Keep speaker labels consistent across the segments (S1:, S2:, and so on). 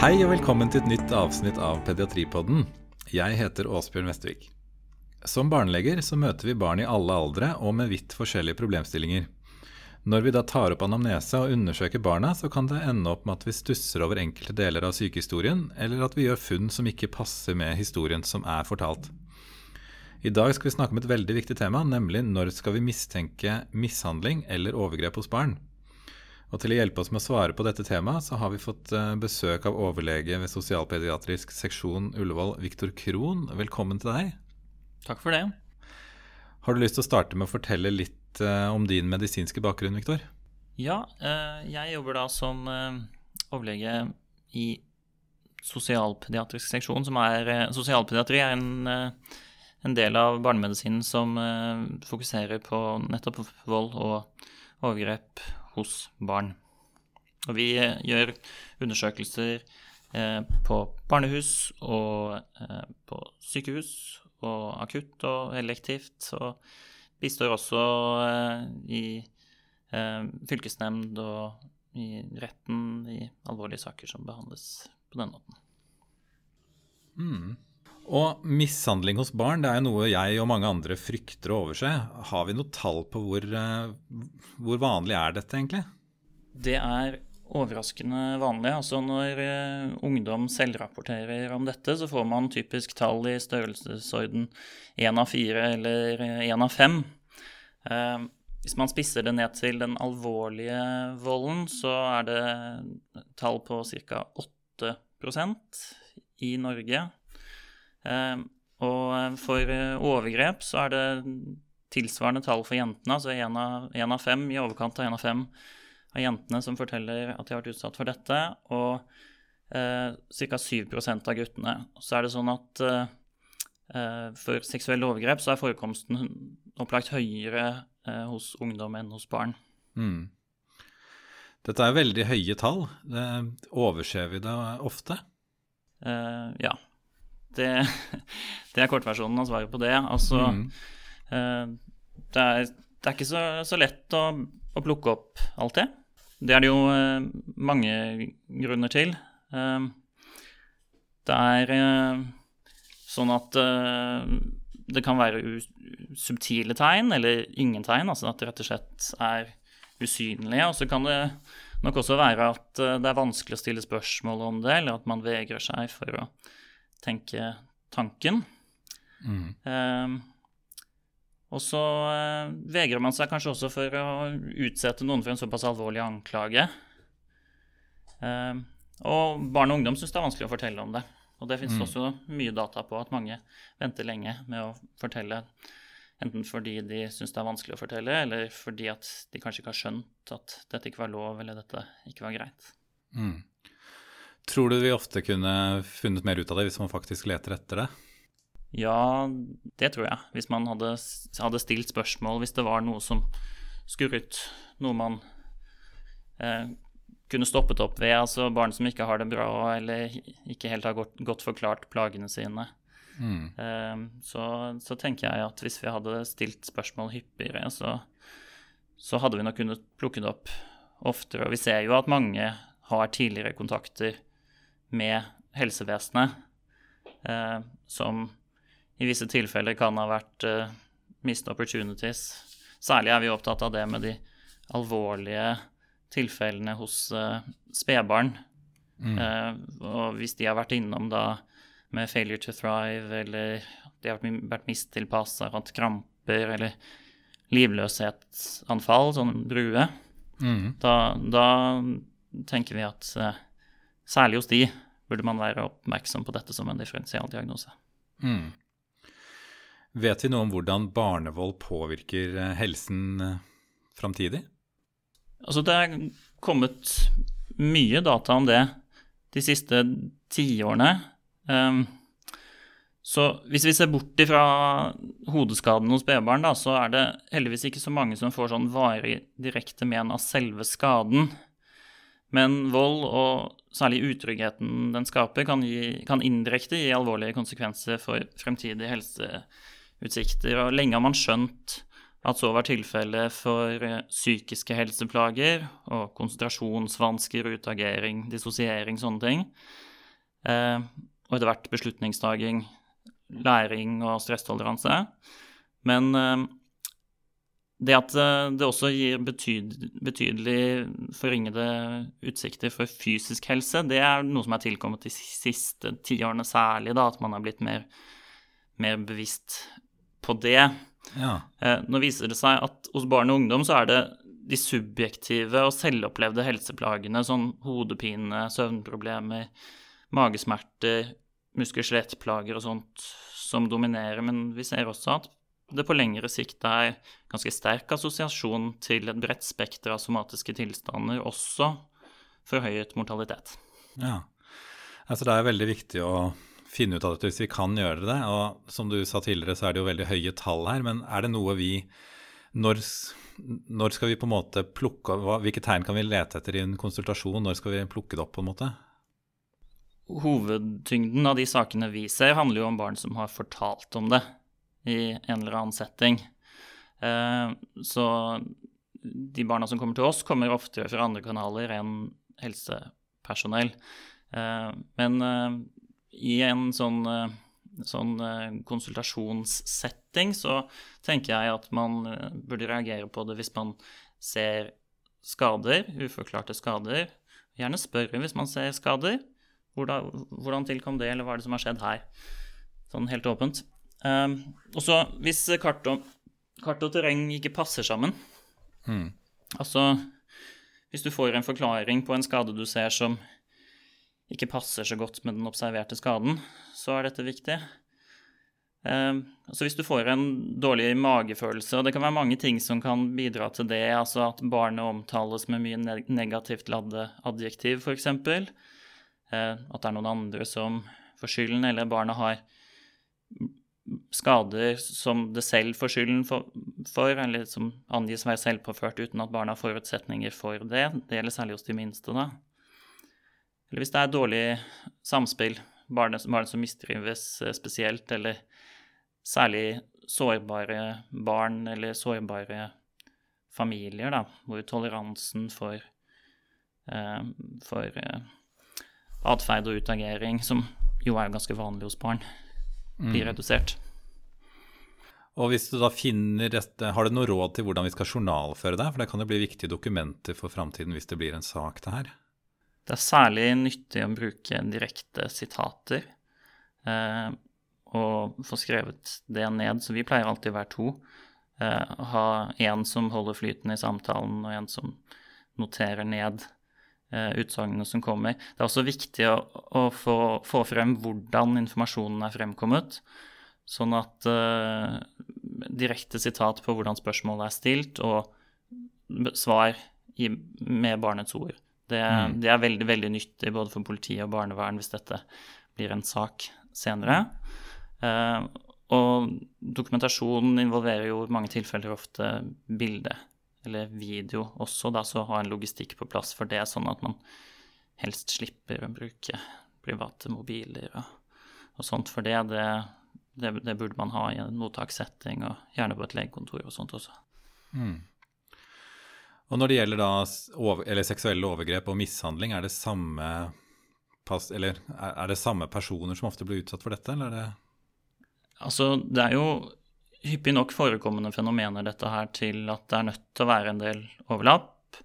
S1: Hei og velkommen til et nytt avsnitt av Pediatripodden. Jeg heter Åsbjørn Vestvik. Som barneleger så møter vi barn i alle aldre og med vidt forskjellige problemstillinger. Når vi da tar opp anamnese og undersøker barna, så kan det ende opp med at vi stusser over enkelte deler av sykehistorien, eller at vi gjør funn som ikke passer med historien som er fortalt. I dag skal vi snakke om et veldig viktig tema, nemlig når skal vi mistenke mishandling eller overgrep hos barn. Og Til å hjelpe oss med å svare på dette temaet, så har vi fått eh, besøk av overlege ved sosialpediatrisk seksjon Ullevål, Viktor Krohn. Velkommen til deg.
S2: Takk for det.
S1: Har du lyst til å starte med å fortelle litt eh, om din medisinske bakgrunn, Viktor?
S2: Ja, eh, jeg jobber da som overlege i sosialpediatrisk seksjon, som er Sosialpediatri er en, en del av barnemedisinen som fokuserer på nettopp vold og overgrep hos barn. Og vi eh, gjør undersøkelser eh, på barnehus og eh, på sykehus og akutt og elektivt. Og bistår også i fylkesnemnd og i retten i alvorlige saker som behandles på den måten.
S1: Og mishandling hos barn det er jo noe jeg og mange andre frykter å overse. Har vi noe tall på hvor, eh, hvor vanlig er dette egentlig?
S2: Det er overraskende vanlig. Altså når eh, ungdom selvrapporterer om dette, så får man typisk tall i størrelsesorden én av fire eller én av fem. Eh, hvis man spisser det ned til den alvorlige volden, så er det tall på ca. 8% i Norge. Eh, og for eh, overgrep så er det tilsvarende tall for jentene, altså én av, en av fem, i overkant av én av fem av jentene som forteller at de har vært utsatt for dette, og eh, ca. 7 av guttene. Så er det sånn at eh, eh, for seksuelle overgrep så er forekomsten opplagt høyere eh, hos ungdom enn hos barn.
S1: Mm. Dette er veldig høye tall. Det, overser vi det ofte?
S2: Eh, ja. Det, det er kortversjonen av svaret på det. Altså
S1: Mm.
S2: eh, det, er, det er ikke så, så lett å, å plukke opp alt det. Det er det jo eh, mange grunner til. Eh, det er eh, sånn at eh, det kan være subtile tegn, eller ingen tegn, altså at det rett og slett er usynlige. Og så kan det nok også være at eh, det er vanskelig å stille spørsmål om det, eller at man vegrer seg for å tenke tanken.
S1: Mm.
S2: Eh, og så eh, vegrer man seg kanskje også for å utsette noen for en såpass alvorlig anklage. Eh, og barn og ungdom syns det er vanskelig å fortelle om det. Og det fins
S1: Mm.
S2: også mye data på at mange venter lenge med å fortelle. Enten fordi de syns det er vanskelig å fortelle, eller fordi at de kanskje ikke har skjønt at dette ikke var lov, eller dette ikke var greit.
S1: Mm. Tror du vi ofte kunne funnet mer ut av det hvis man faktisk leter etter det?
S2: Ja, det tror jeg. Hvis man hadde, hadde stilt spørsmål, hvis det var noe som skurret, noe man eh, kunne stoppet opp ved, altså barn som ikke har det bra, eller ikke helt har godt, godt forklart plagene sine,
S1: Mm.
S2: eh, så, så tenker jeg at hvis vi hadde stilt spørsmål hyppigere, så, så hadde vi nok kunnet plukke det opp oftere. Og vi ser jo at mange har tidligere kontakter med helsevesenet, eh, som i visse tilfeller kan ha vært eh, missed opportunities. Særlig er vi opptatt av det med de alvorlige tilfellene hos eh, spedbarn.
S1: Mm.
S2: Eh, og hvis de har vært innom da med failure to thrive, eller de har vært, mistilpassa, hatt kramper eller livløshetsanfall, sånn brue,
S1: Mm.
S2: da, da tenker vi at eh, særlig hos de burde man være oppmerksom på dette som en differensialdiagnose.
S1: Mm. Vet vi noe om hvordan barnevold påvirker eh, helsen eh, framtidig?
S2: Altså, det er kommet mye data om det de siste tiårene. Um, så hvis vi ser bort ifra hodeskaden hos spedbarn, så er det heldigvis ikke så mange som får sånn varig direkte men av selve skaden. Men vold, og særlig utryggheten den skaper, kan, gi, kan indirekte gi alvorlige konsekvenser for fremtidige helseutsikter. Og lenge har man skjønt at så var tilfellet for eh, psykiske helseplager og konsentrasjonsvansker, utagering, dissosiering, sånne ting. Eh, og etter hvert beslutningstaging, læring og stresstoleranse. Men eh, det at eh, det også gir betyd, betydelig forringede utsikter for fysisk helse, det er noe som er tilkommet de siste tiårene særlig, da, at man er blitt mer, mer bevisst på det.
S1: Ja.
S2: Eh, nå viser det seg at hos barn og ungdom så er det de subjektive og selvopplevde helseplagene, sånn hodepine, søvnproblemer, magesmerter, muskel-skjelettplager og sånt, som dominerer. Men vi ser også at det på lengre sikt er ganske sterk assosiasjon til et bredt spekter av somatiske tilstander, også forhøyet mortalitet.
S1: ja. Altså, det er veldig viktig å finne ut av dette hvis vi kan gjøre det. Og som du sa tidligere, så er det jo veldig høye tall her. Men er det noe vi Når, når skal vi på en måte plukke hva, Hvilke tegn kan vi lete etter i en konsultasjon? Når skal vi plukke det opp, på en måte?
S2: Hovedtyngden av de sakene vi ser, handler jo om barn som har fortalt om det i en eller annen setting. Eh, Så de barna som kommer til oss, kommer oftere fra andre kanaler enn helsepersonell. Eh, Men eh, i en sånn, sånn konsultasjonssetting så tenker jeg at man burde reagere på det hvis man ser skader, uforklarte skader. Gjerne spørre hvis man ser skader. Hvordan, hvordan tilkom det, eller hva er det som har skjedd her? Sånn helt åpent. Um, og så hvis kart og, kart og terreng ikke passer sammen
S1: Mm.
S2: Altså hvis du får en forklaring på en skade du ser som ikke passer så godt med den observerte skaden, så er dette viktig. Um, altså hvis du får en dårlig magefølelse, og det kan være mange ting som kan bidra til det, altså at barnet omtales med mye negativt ladde adjektiv, f.eks. Uh, at det er noen andre som får skylden, eller barnet har skader som det selv får skylden for, for, eller som angis å være selvpåført uten at barna har forutsetninger for det. Det gjelder særlig hos de minste, da. Eller hvis det er dårlig samspill, barn, barn som mistrives eh, spesielt, eller særlig sårbare barn eller sårbare familier, da, hvor toleransen for, eh, for eh, atferd og utagering, som jo er ganske vanlig hos barn, blir redusert.
S1: Og hvis du da finner dette, Har du noe råd til hvordan vi skal journalføre det? For det kan jo bli viktige dokumenter for framtiden hvis det blir en sak, det her.
S2: Det er særlig nyttig å bruke direkte sitater eh, og få skrevet det ned. Så vi pleier alltid å være to. Eh, ha en som holder flyten i samtalen, og en som noterer ned utsagnene som kommer. Det er også viktig å, å få, få frem hvordan informasjonen er fremkommet. Sånn at uh, direkte sitat på hvordan spørsmålet er stilt, og svar i, med barnets ord. Det,
S1: Mm.
S2: det er veldig, veldig nyttig både for politi og barnevern hvis dette blir en sak senere. Uh, og dokumentasjon involverer jo i mange tilfeller ofte bilde eller video også, da, så ha en logistikk på plass for det, sånn at man helst slipper å bruke private mobiler og, og sånt. For det, det, det, det burde man ha i en mottakssetting, og gjerne på et legekontor og sånt også.
S1: Og når det gjelder da over, eller seksuelle overgrep og mishandling, er det samme pass, eller er det samme personer som ofte blir utsatt for dette, eller er det
S2: Altså, det er jo hyppig nok forekommende fenomener, dette her, til at det er nødt til å være en del overlapp.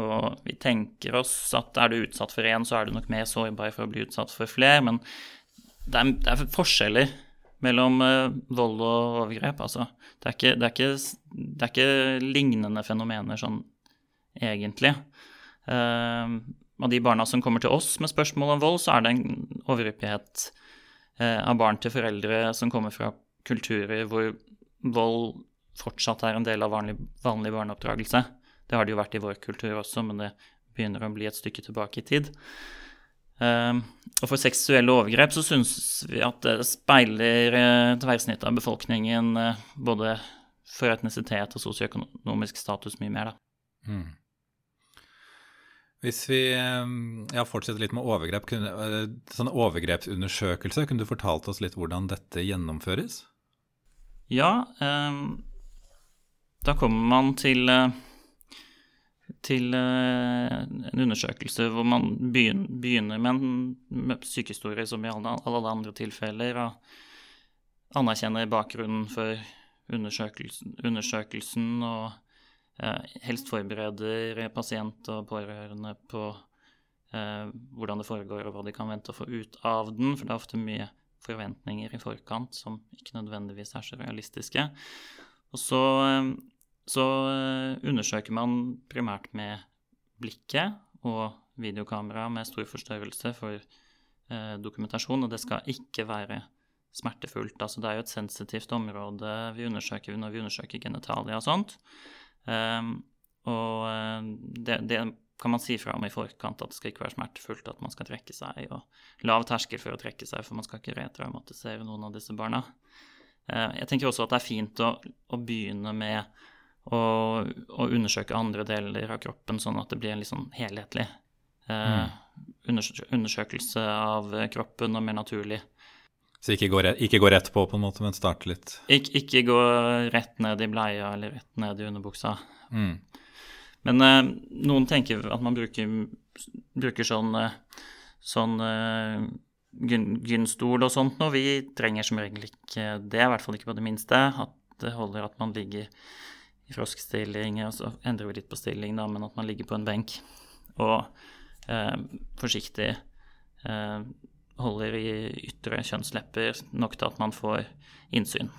S2: Og vi tenker oss at er du utsatt for én, så er du nok mer sårbar for å bli utsatt for flere. Men det er, det er forskjeller mellom eh, vold og overgrep. Altså, det er, ikke, det, er ikke, det er ikke lignende fenomener sånn egentlig. Uh, av de barna som kommer til oss med spørsmål om vold, så er det en overhyppighet eh, av barn til foreldre som kommer fra kulturer hvor vold fortsatt er en del av vanlig, vanlig barneoppdragelse. Det har det jo vært i vår kultur også, men det begynner å bli et stykke tilbake i tid. Um, og for seksuelle overgrep så syns vi at det speiler uh, tverrsnittet av befolkningen, eh, både for etnisitet og sosioøkonomisk status, mye mer, da.
S1: Hvis vi eh, ja, fortsetter litt med overgrep, kunne, eh, sånn overgrepsundersøkelse, kunne du fortalt oss litt hvordan dette gjennomføres?
S2: Ja, um, da kommer man til, eh, til en undersøkelse hvor man begynner med en sykehistorie som i alle, alle andre tilfeller, og anerkjenner bakgrunnen for undersøkelsen, undersøkelsen og eh, helst forbereder pasient og pårørende på eh, hvordan det foregår, og hva de kan vente å få ut av den. For det er ofte mye forventninger i forkant som ikke nødvendigvis er så realistiske. Og så, eh, så eh, undersøker man primært med blikket og videokamera med stor forstørrelse for eh, dokumentasjon, og det skal ikke være smertefullt. Altså, det er jo et sensitivt område vi undersøker når vi undersøker genitalia og sånt. Um, og det, det, kan man si fra om i forkant at det skal ikke være smertefullt, at man skal trekke seg, og lav terskel for å trekke seg, for man skal ikke retraumatisere noen av disse barna. Uh, jeg tenker også at det er fint å, å begynne med å, å, undersøke andre deler av kroppen, sånn at det blir en litt sånn helhetlig uh, undersøkelse av kroppen og mer naturlig.
S1: Så ikke gå, rett, ikke gå rett på, på en måte, men starte litt
S2: Ik Ikke gå rett ned i bleia eller rett ned i underbuksa.
S1: Mm.
S2: Men eh, noen tenker at man bruker, bruker sånn, uh, sånn uh, gynstol og sånt noe. Vi trenger som regel ikke det, i hvert fall ikke på det minste. At det holder at man ligger i froskstilling, og så endrer vi litt på stilling, da, men at man ligger på en benk og forsiktig holder i ytre kjønnslepper nok til at man får innsyn.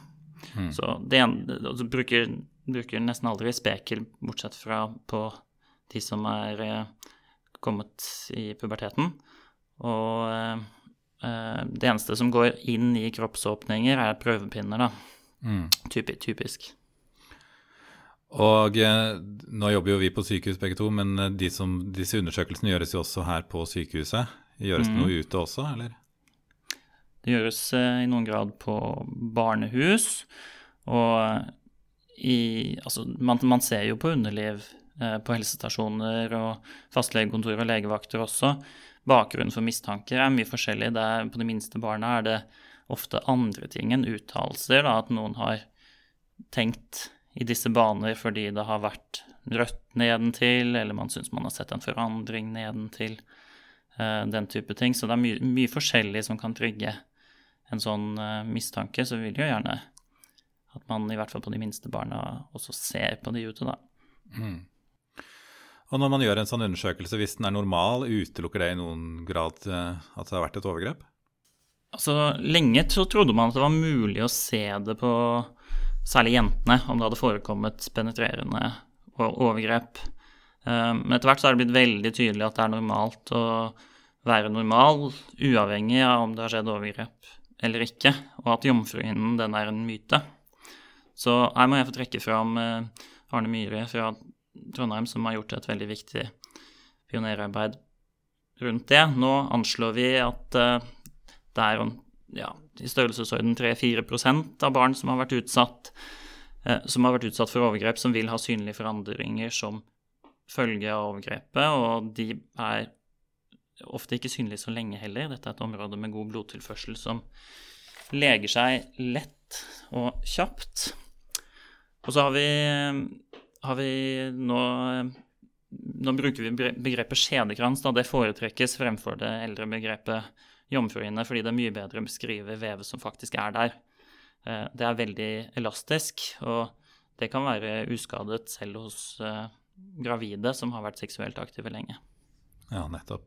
S2: Mm. Så det altså bruker, bruker, nesten aldri spekel, bortsett fra på de som er eh, kommet i puberteten. Og eh, eh det eneste som går inn i kroppsåpninger, er prøvepinner, da. Mm. Typisk. typisk.
S1: Og nå jobber jo vi på sykehus begge to, men de som, disse undersøkelsene gjøres jo også her på sykehuset. Gjøres det mm. noe ute også, eller?
S2: Det gjøres i noen grad på barnehus. Og i Altså, man, man ser jo på underliv eh, på helsestasjoner og fastlegekontor og legevakter også. Bakgrunnen for mistanker er mye forskjellig. Er, på de minste barna er det ofte andre ting enn uttalelser. At noen har tenkt i disse baner fordi det har vært rødt nedentil, eller man syns man har sett en forandring nedentil. Eh, den type ting. Så det er mye, mye forskjellig som kan trygge en sånn eh, mistanke. Så vi vil jo gjerne at man i hvert fall på de minste barna også ser på de ute, da. Mm.
S1: Og når man gjør en sånn undersøkelse, hvis den er normal, utelukker det i noen grad uh, at det har vært et overgrep?
S2: Altså, Lenge så trodde man at det var mulig å se det på særlig jentene, om det hadde forekommet penetrerende overgrep. Eh, men etter hvert så er det blitt veldig tydelig at det er normalt å være normal, uavhengig av om det har skjedd overgrep eller ikke, og at jomfruhinnen den er en myte. Så her må jeg få trekke fram eh, Arne Myhre fra Trondheim, som har gjort et veldig viktig pionerarbeid rundt det. Nå anslår vi at eh, det er ja, i størrelsesorden 3-4% av barn som har vært utsatt som har vært utsatt for overgrep, som vil ha synlige forandringer som følge av overgrepet, og de er ofte ikke synlige så lenge heller. Dette er et område med god blodtilførsel som leger seg lett og kjapt. Og så har vi, har vi nå Nå bruker vi begrepet skjedekrans. Da. Det foretrekkes fremfor det eldre begrepet jomfruhinne, fordi det er mye bedre å beskrive vevet som faktisk er der. Eh, det er veldig elastisk, og det kan være uskadet selv hos eh, gravide som har vært seksuelt aktive lenge.
S1: Ja, nettopp.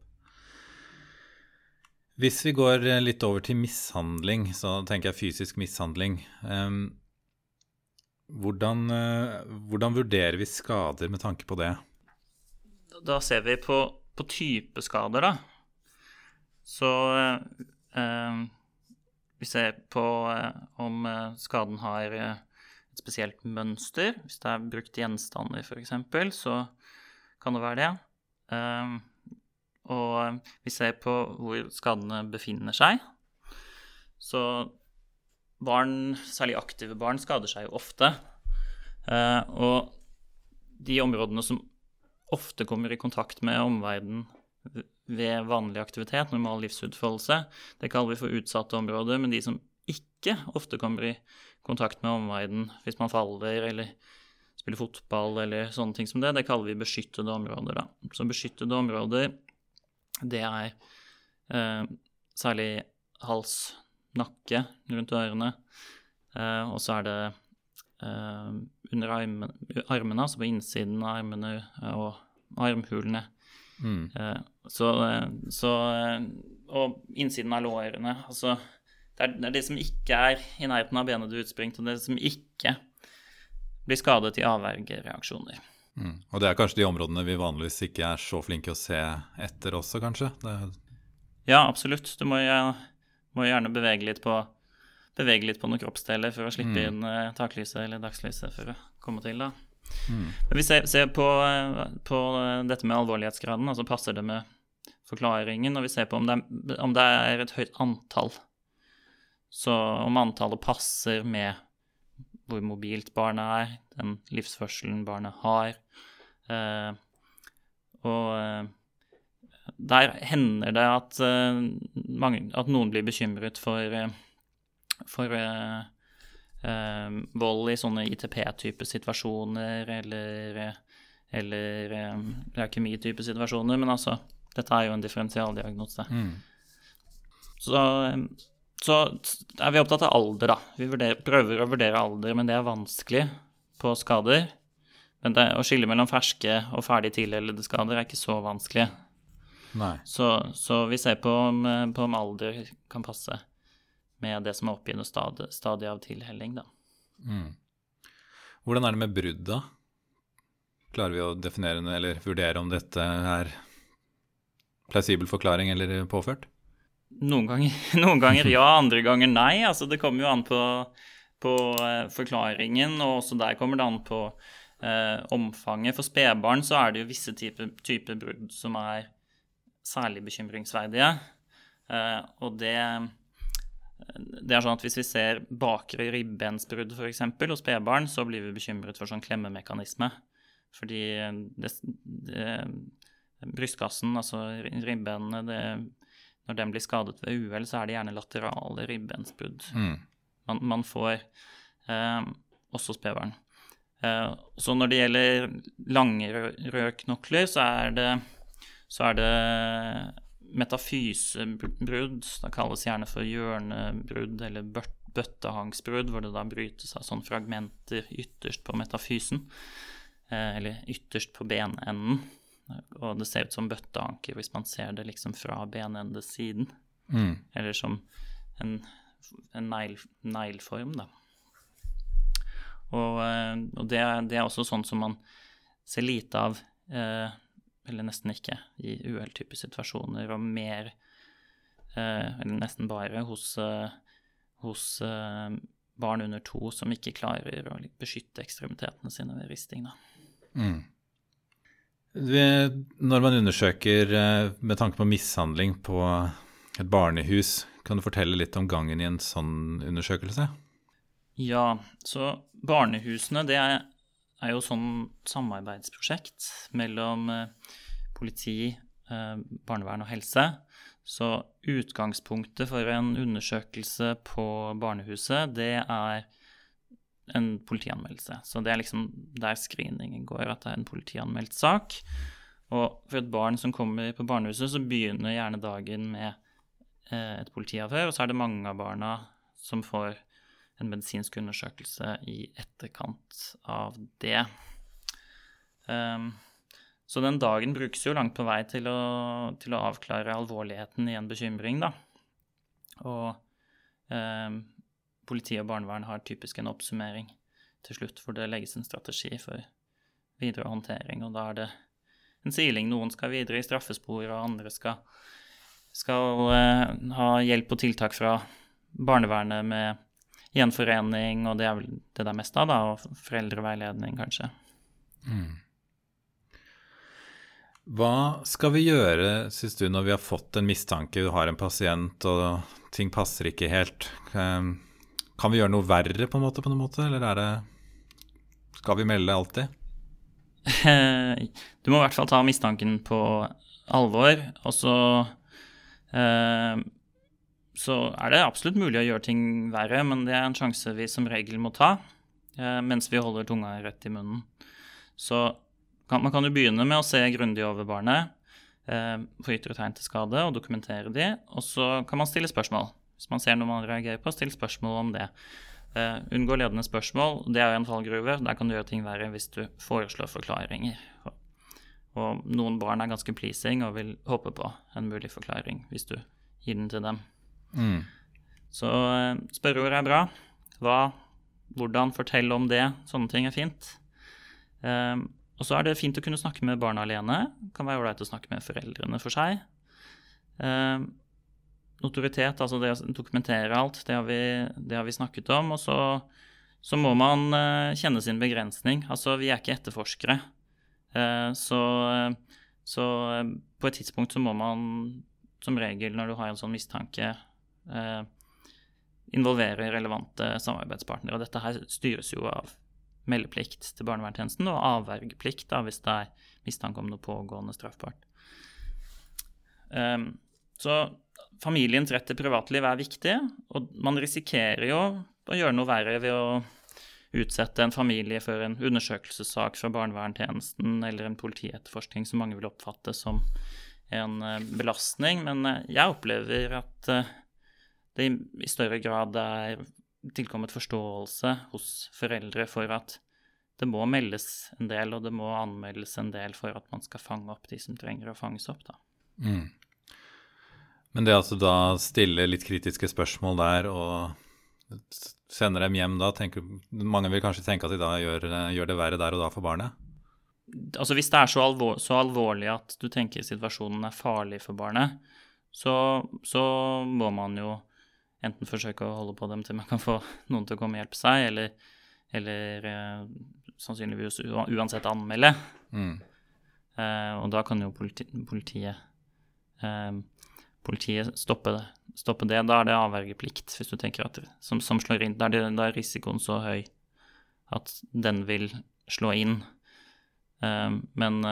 S1: Hvis vi går litt over til mishandling, så tenker jeg fysisk mishandling. Um, hvordan, uh, hvordan, vurderer vi skader med tanke på det?
S2: Da ser vi på, på typeskader, da. Så eh, vi ser på eh, om skaden har et spesielt mønster. Hvis det er brukt gjenstander, f.eks., så kan det være det. Eh, og vi ser på hvor skadene befinner seg. Så barn, særlig aktive barn, skader seg jo ofte. Uh, og de områdene som ofte kommer i kontakt med omverdenen ved vanlig aktivitet, normal livsutfoldelse, det kaller vi for utsatte områder. Men de som ikke ofte kommer i kontakt med omverdenen hvis man faller eller spiller fotball eller sånne ting som det. Det kaller vi beskyttede områder, da. Så beskyttede områder, det er eh, særlig hals, nakke rundt ørene. Eh, og så er det eh, under armene, armene, altså på innsiden av armene og armhulene.
S1: Mm.
S2: Eh, så, eh, så eh, Og innsiden av lårene. Altså det er, det er det som ikke er i nærheten av benet du utspringt, og det som ikke blir skadet i avvergereaksjoner.
S1: Mm. Og det er kanskje de områdene vi vanligvis ikke er så flinke å se etter også, kanskje? Det,
S2: Ja, absolutt. Du må, jo- må gjerne bevege litt på bevege litt på noen kroppsdeler for å slippe inn eh, taklyset eller dagslyset for å komme til, da.
S1: mm.
S2: Men vi ser, ser på, eh, på eh, dette med alvorlighetsgraden, altså passer det med forklaringen, og vi ser på om det er, om det er et høyt antall. Så om antallet passer med hvor mobilt barnet er, den livsførselen barnet har. Eh, og der hender det at, eh, mange, at noen blir bekymret for, eh, for eh, vold i sånne ITP-type situasjoner eller, eller um, leukemi-type situasjoner. Men altså, dette er jo en differensialdiagnose.
S1: Mm.
S2: Så, så er vi opptatt av alder, da. Vi vurderer, prøver å vurdere alder, men det er vanskelig på skader. Men det, å skille mellom ferske og ferdig tildelede skader er ikke så vanskelig. Så, så vi ser på om, eh, på om alder kan passe med det som er oppgitt stadie, stadiet av tilhelling, da.
S1: Mm. Hvordan er det med brudd, da? Klarer vi å definere eller vurdere om dette er plausibel forklaring eller påført?
S2: Noen ganger, noen ganger ja, andre ganger nei. Altså, det kommer jo an på, på eh, forklaringen, og også der kommer det an på eh, omfanget. For spedbarn så er det jo visse typer type brudd som er særlig bekymringsverdige. Eh, og det, det er sånn at hvis vi ser bakre ribbensbrudd f.eks. hos spedbarn, så blir vi bekymret for sånn klemmemekanisme. Fordi det, det, brystkassen, altså ribbenene, det når den blir skadet ved uhell, så er det gjerne laterale ribbensbrudd.
S1: Mm.
S2: Man, man får eh, også spedbarn. Eh, så når det gjelder lange rø- røde knokler, så er det, så er det metafysebrudd. Det kalles gjerne for hjørnebrudd eller bøttehangsbrudd, hvor det da brytes av sånne fragmenter ytterst på metafysen, eh, eller ytterst på benenden. Og det ser ut som bøtteanker hvis man ser det liksom fra benendesiden.
S1: Mm.
S2: Eller som en, en negleform, da. Og, eh, og det, det er også sånn som man ser lite av, eh, eller nesten ikke, i uhelltype situasjoner, og mer, eh, eller nesten bare, hos, eh, hos eh, barn under to som ikke klarer å beskytte ekstremitetene sine ved risting.
S1: Mm. Når man undersøker med tanke på mishandling på et barnehus, kan du fortelle litt om gangen i en sånn undersøkelse?
S2: Ja, så barnehusene det er, er jo sånn samarbeidsprosjekt mellom eh, politi, eh, barnevern og helse. Så utgangspunktet for en undersøkelse på barnehuset, det er en politianmeldelse. Så det er liksom der screeningen går, at det er en politianmeldt sak. Og for et barn som kommer på barnehuset, så begynner gjerne dagen med eh, et politiavhør, og så er det mange av barna som får en medisinsk undersøkelse i etterkant av det. Um, så den dagen brukes jo langt på vei til å, til å avklare alvorligheten i en bekymring, da. Og ehm, politi og barnevern har typisk en oppsummering til slutt, hvor det legges en strategi for videre håndtering, og da er det en siling. Noen skal videre i straffespor, og andre skal, skal eh, ha hjelp og tiltak fra barnevernet med gjenforening, og det er vel det det er mest av, da, og foreldreveiledning, kanskje.
S1: Hva skal vi gjøre, syns du, når vi har fått en mistanke, du har en pasient og ting passer ikke helt? Ehm, Kan vi gjøre noe verre på en måte, på noen måte, eller er det Skal vi melde alltid?
S2: Du må i hvert fall ta mistanken på alvor, og så eh, Så er det absolutt mulig å gjøre ting verre, men det er en sjanse vi som regel må ta. eh, mens vi holder tunga rett i munnen. Så kan, man kan jo begynne med å se grundig over barnet, eh, få ytre tegn til skade og dokumentere de, og så kan man stille spørsmål. Hvis man ser noe man reagerer på, still spørsmål om det. Uh, unngå ledende spørsmål. Det er en fallgruve. Der kan du gjøre ting verre hvis du foreslår forklaringer. Og, og noen barn er ganske pleasing og vil håpe på en mulig forklaring hvis du gir den til dem.
S1: Mm.
S2: Så uh, spørreord er bra. Hva, hvordan, fortell om det. Sånne ting er fint. Um, og så er det fint å kunne snakke med barna alene. Det kan være ålreit å snakke med foreldrene for seg. Um, notoritet, altså det å dokumentere alt, det har vi, det har vi snakket om. Og så, så må man uh, kjenne sin begrensning. Altså, vi er ikke etterforskere. Uh, så, så uh, på et tidspunkt så må man som regel, når du har en sånn mistanke, involvere relevante samarbeidspartnere. Og dette her styres jo av meldeplikt til barnevernstjenesten og avvergeplikt da, hvis det er mistanke om noe pågående straffbart. Um, så familiens rett til privatliv er viktig, og man risikerer jo å gjøre noe verre ved å utsette en familie for en undersøkelsessak fra barnevernstjenesten eller en politietterforskning som mange vil oppfatte som en eh, belastning. Men eh, jeg opplever at eh, det i større grad er tilkommet forståelse hos foreldre for at det må meldes en del, og det må anmeldes en del for at man skal fange opp de som trenger å fanges opp. da.
S1: Mm. Men det at altså da stiller litt kritiske spørsmål der og sender dem hjem da, tenker, mange vil kanskje tenke at de da gjør, gjør, det verre der og da for barnet?
S2: Altså Hvis det er så, alvor, så alvorlig at du tenker situasjonen er farlig for barnet, så, så, må man jo enten forsøke å holde på dem til man kan få noen til å komme og hjelpe seg, eller, eller eh, sannsynligvis uansett anmelde. Mm. Uh, og da kan jo politi, politiet uh, politiet stopper, stoppe, det. Da er det avvergeplikt, hvis du tenker at som, som slår inn. Da er, det, da er, risikoen så høy at den vil slå inn. Uh, men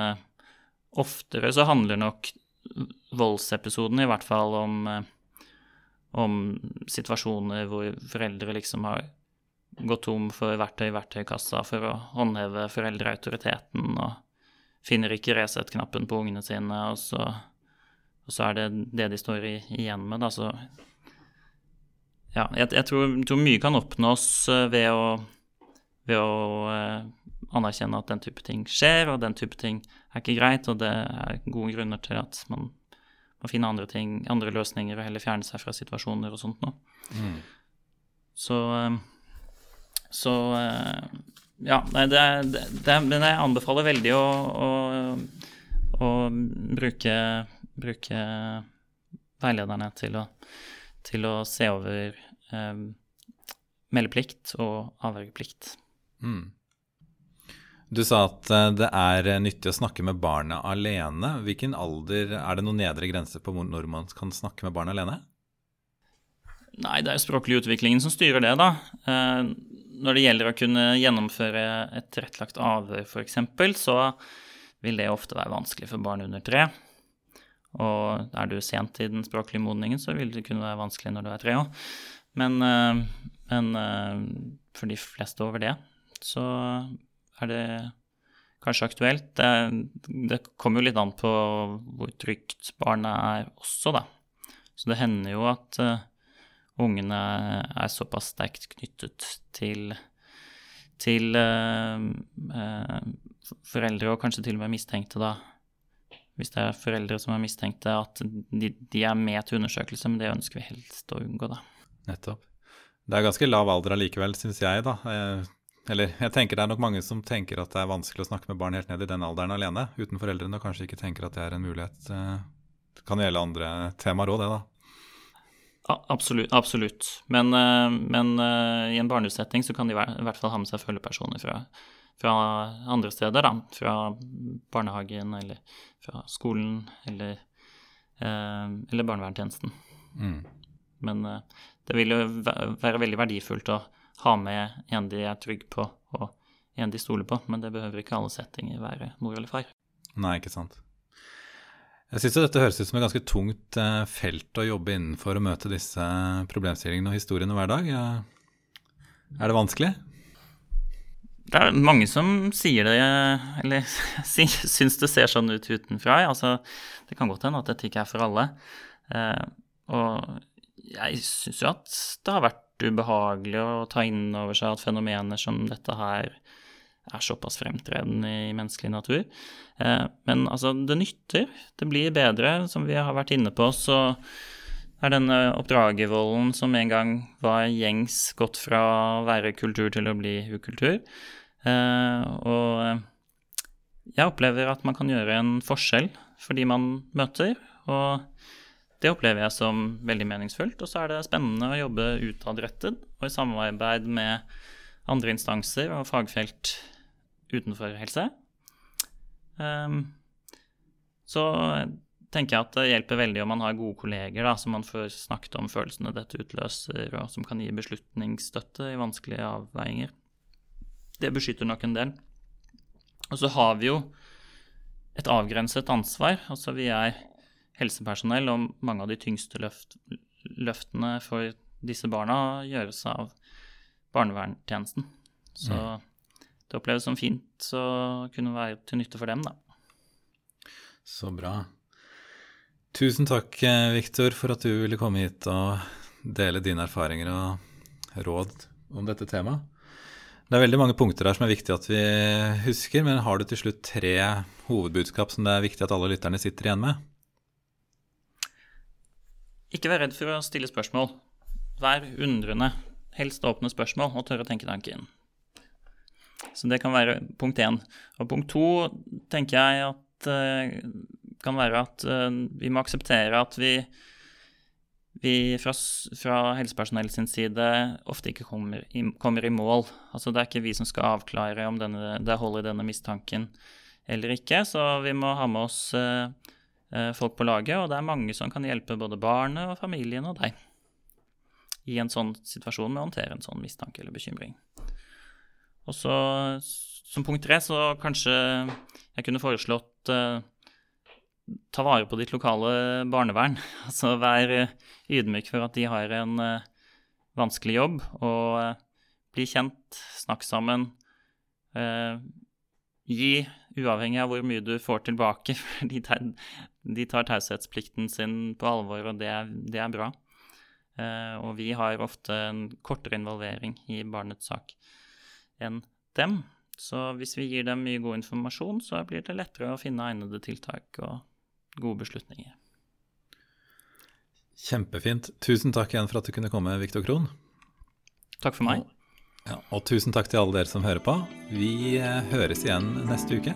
S2: oftere så handler nok voldsepisoden i hvert fall om, om situasjoner hvor foreldre liksom har gått tom for verktøy i verktøykassa for å håndheve foreldreautoriteten og finner ikke Resett-knappen på ungene sine, og så og så er det det de står i, igjen med, da. Så ja, jeg, jeg tror, tror, mye kan oppnås eh, ved å, ved å eh, anerkjenne at den type ting skjer, og den type ting er ikke greit, og det er gode grunner til at man må finne andre ting, andre løsninger og heller fjerne seg fra situasjoner og sånt noe. Mm. Så eh, Så ja, nei, det, det, det, men jeg anbefaler veldig å, å, å bruke bruke veilederne til å, til å se over eh, meldeplikt og avvergeplikt. Mm.
S1: Du sa at eh, det er nyttig å snakke med barnet alene. Hvilken alder Er det noen nedre grense på når man kan snakke med barn alene?
S2: Nei, det er jo språklig utviklingen som styrer det, da. Eh, når det gjelder å kunne gjennomføre et tilrettelagt avhør, f.eks., så vil det ofte være vanskelig for barn under tre. Og er du sent i den språklige modningen, så vil det kunne være vanskelig når du er tre òg. Men, eh, men, eh, for de fleste over det, så er det kanskje aktuelt. Det, det kommer jo litt an på hvor trygt barnet er også, da. Så det hender jo at uh, ungene er såpass sterkt knyttet til, til uh, uh, foreldre, og kanskje til og med mistenkte, da, hvis det er foreldre som er mistenkte, at de, de, er med til undersøkelse, men det ønsker vi helst å unngå, da.
S1: Nettopp. Det er ganske lav alder allikevel, syns jeg, da. Eh, eller jeg tenker det er nok mange som tenker at det er vanskelig å snakke med barn helt ned i den alderen alene, uten foreldrene, og kanskje ikke tenker at det er en mulighet. Eh, det kan gjelde andre temaer òg, det, da.
S2: Absolutt. absolutt. Men, eh, men i en barneutsetting så kan de i hvert fall ha med seg følgepersoner fra fra andre steder, da. Fra barnehagen eller fra skolen eller, eh, eller barnevernstjenesten. Mm. Men eh, det vil jo være veldig verdifullt å ha med en de er trygg på, og en de stoler på. Men det behøver ikke alle settinger være mor eller far.
S1: Nei, ikke sant. Jeg syns dette høres ut som et ganske tungt eh, felt å jobbe innenfor å møte disse problemstillingene og historiene hver dag. Er det vanskelig?
S2: Det er mange som sier det, eller syns det ser sånn ut utenfra. Altså, det kan godt hende at dette ikke er for alle. Eh, og jeg syns jo at det har vært ubehagelig å ta inn over seg at fenomener som dette her er såpass fremtredende i menneskelig natur. Eh, men altså, det nytter. Det blir bedre. Som vi har vært inne på, så er denne oppdragervolden som en gang var gjengs, gått fra å være kultur til å bli ukultur. Eh, og jeg opplever at man kan gjøre en forskjell for de man møter. Og det opplever jeg som veldig meningsfullt. Og så er det spennende å jobbe utadrettet og i samarbeid med andre instanser og fagfelt utenfor helse. Um, så tenker jeg at det hjelper veldig om man har gode kolleger da, som man får snakket om følelsene dette utløser, og som kan gi beslutningsstøtte i vanskelige avveininger. Det beskytter nok en del. Og så har vi jo et avgrenset ansvar. Altså vi er helsepersonell, og mange av de tyngste løft, løftene for disse barna gjøres av barnevernstjenesten. Så mm det oppleves som fint å kunne være til nytte for dem, da.
S1: Så bra. Tusen takk, eh, Viktor, for at du ville komme hit og dele dine erfaringer og råd om dette temaet. Det er veldig mange punkter her som er viktig at vi husker, men har du til slutt tre hovedbudskap som det er viktig at alle lytterne sitter igjen med?
S2: Ikke vær redd for å stille spørsmål. Vær undrende. Helst åpne spørsmål og tørre å tenke tanken. Så det kan være punkt én. Og punkt to tenker jeg at uh, kan være at uh, vi må akseptere at vi, vi fra, fra helsepersonell sin side ofte ikke kommer i, kommer i, mål. Altså det er ikke vi som skal avklare om denne, det holder i denne mistanken eller ikke. Så vi må ha med oss uh, folk på laget, og det er mange som kan hjelpe både barnet og familien og deg i en sånn situasjon med å håndtere en sånn mistanke eller bekymring. Og så som punkt tre så kanskje jeg kunne foreslått eh, ta vare på ditt lokale barnevern. Altså vær ydmyk for at de har en eh, vanskelig jobb, og eh, bli kjent, snakk sammen. gi, uavhengig av hvor mye du får tilbake, de, tar, de tar taushetsplikten sin på alvor, og det er, det er bra. og vi har ofte en kortere involvering i barnets sak enn dem. Så hvis vi gir dem mye god informasjon, så blir det lettere å finne egnede tiltak og gode beslutninger.
S1: Kjempefint. Tusen takk igjen for at du kunne komme, Viktor Krohn.
S2: Takk for meg.
S1: Ja, og tusen takk til alle dere som hører på. Vi eh, høres igjen neste uke.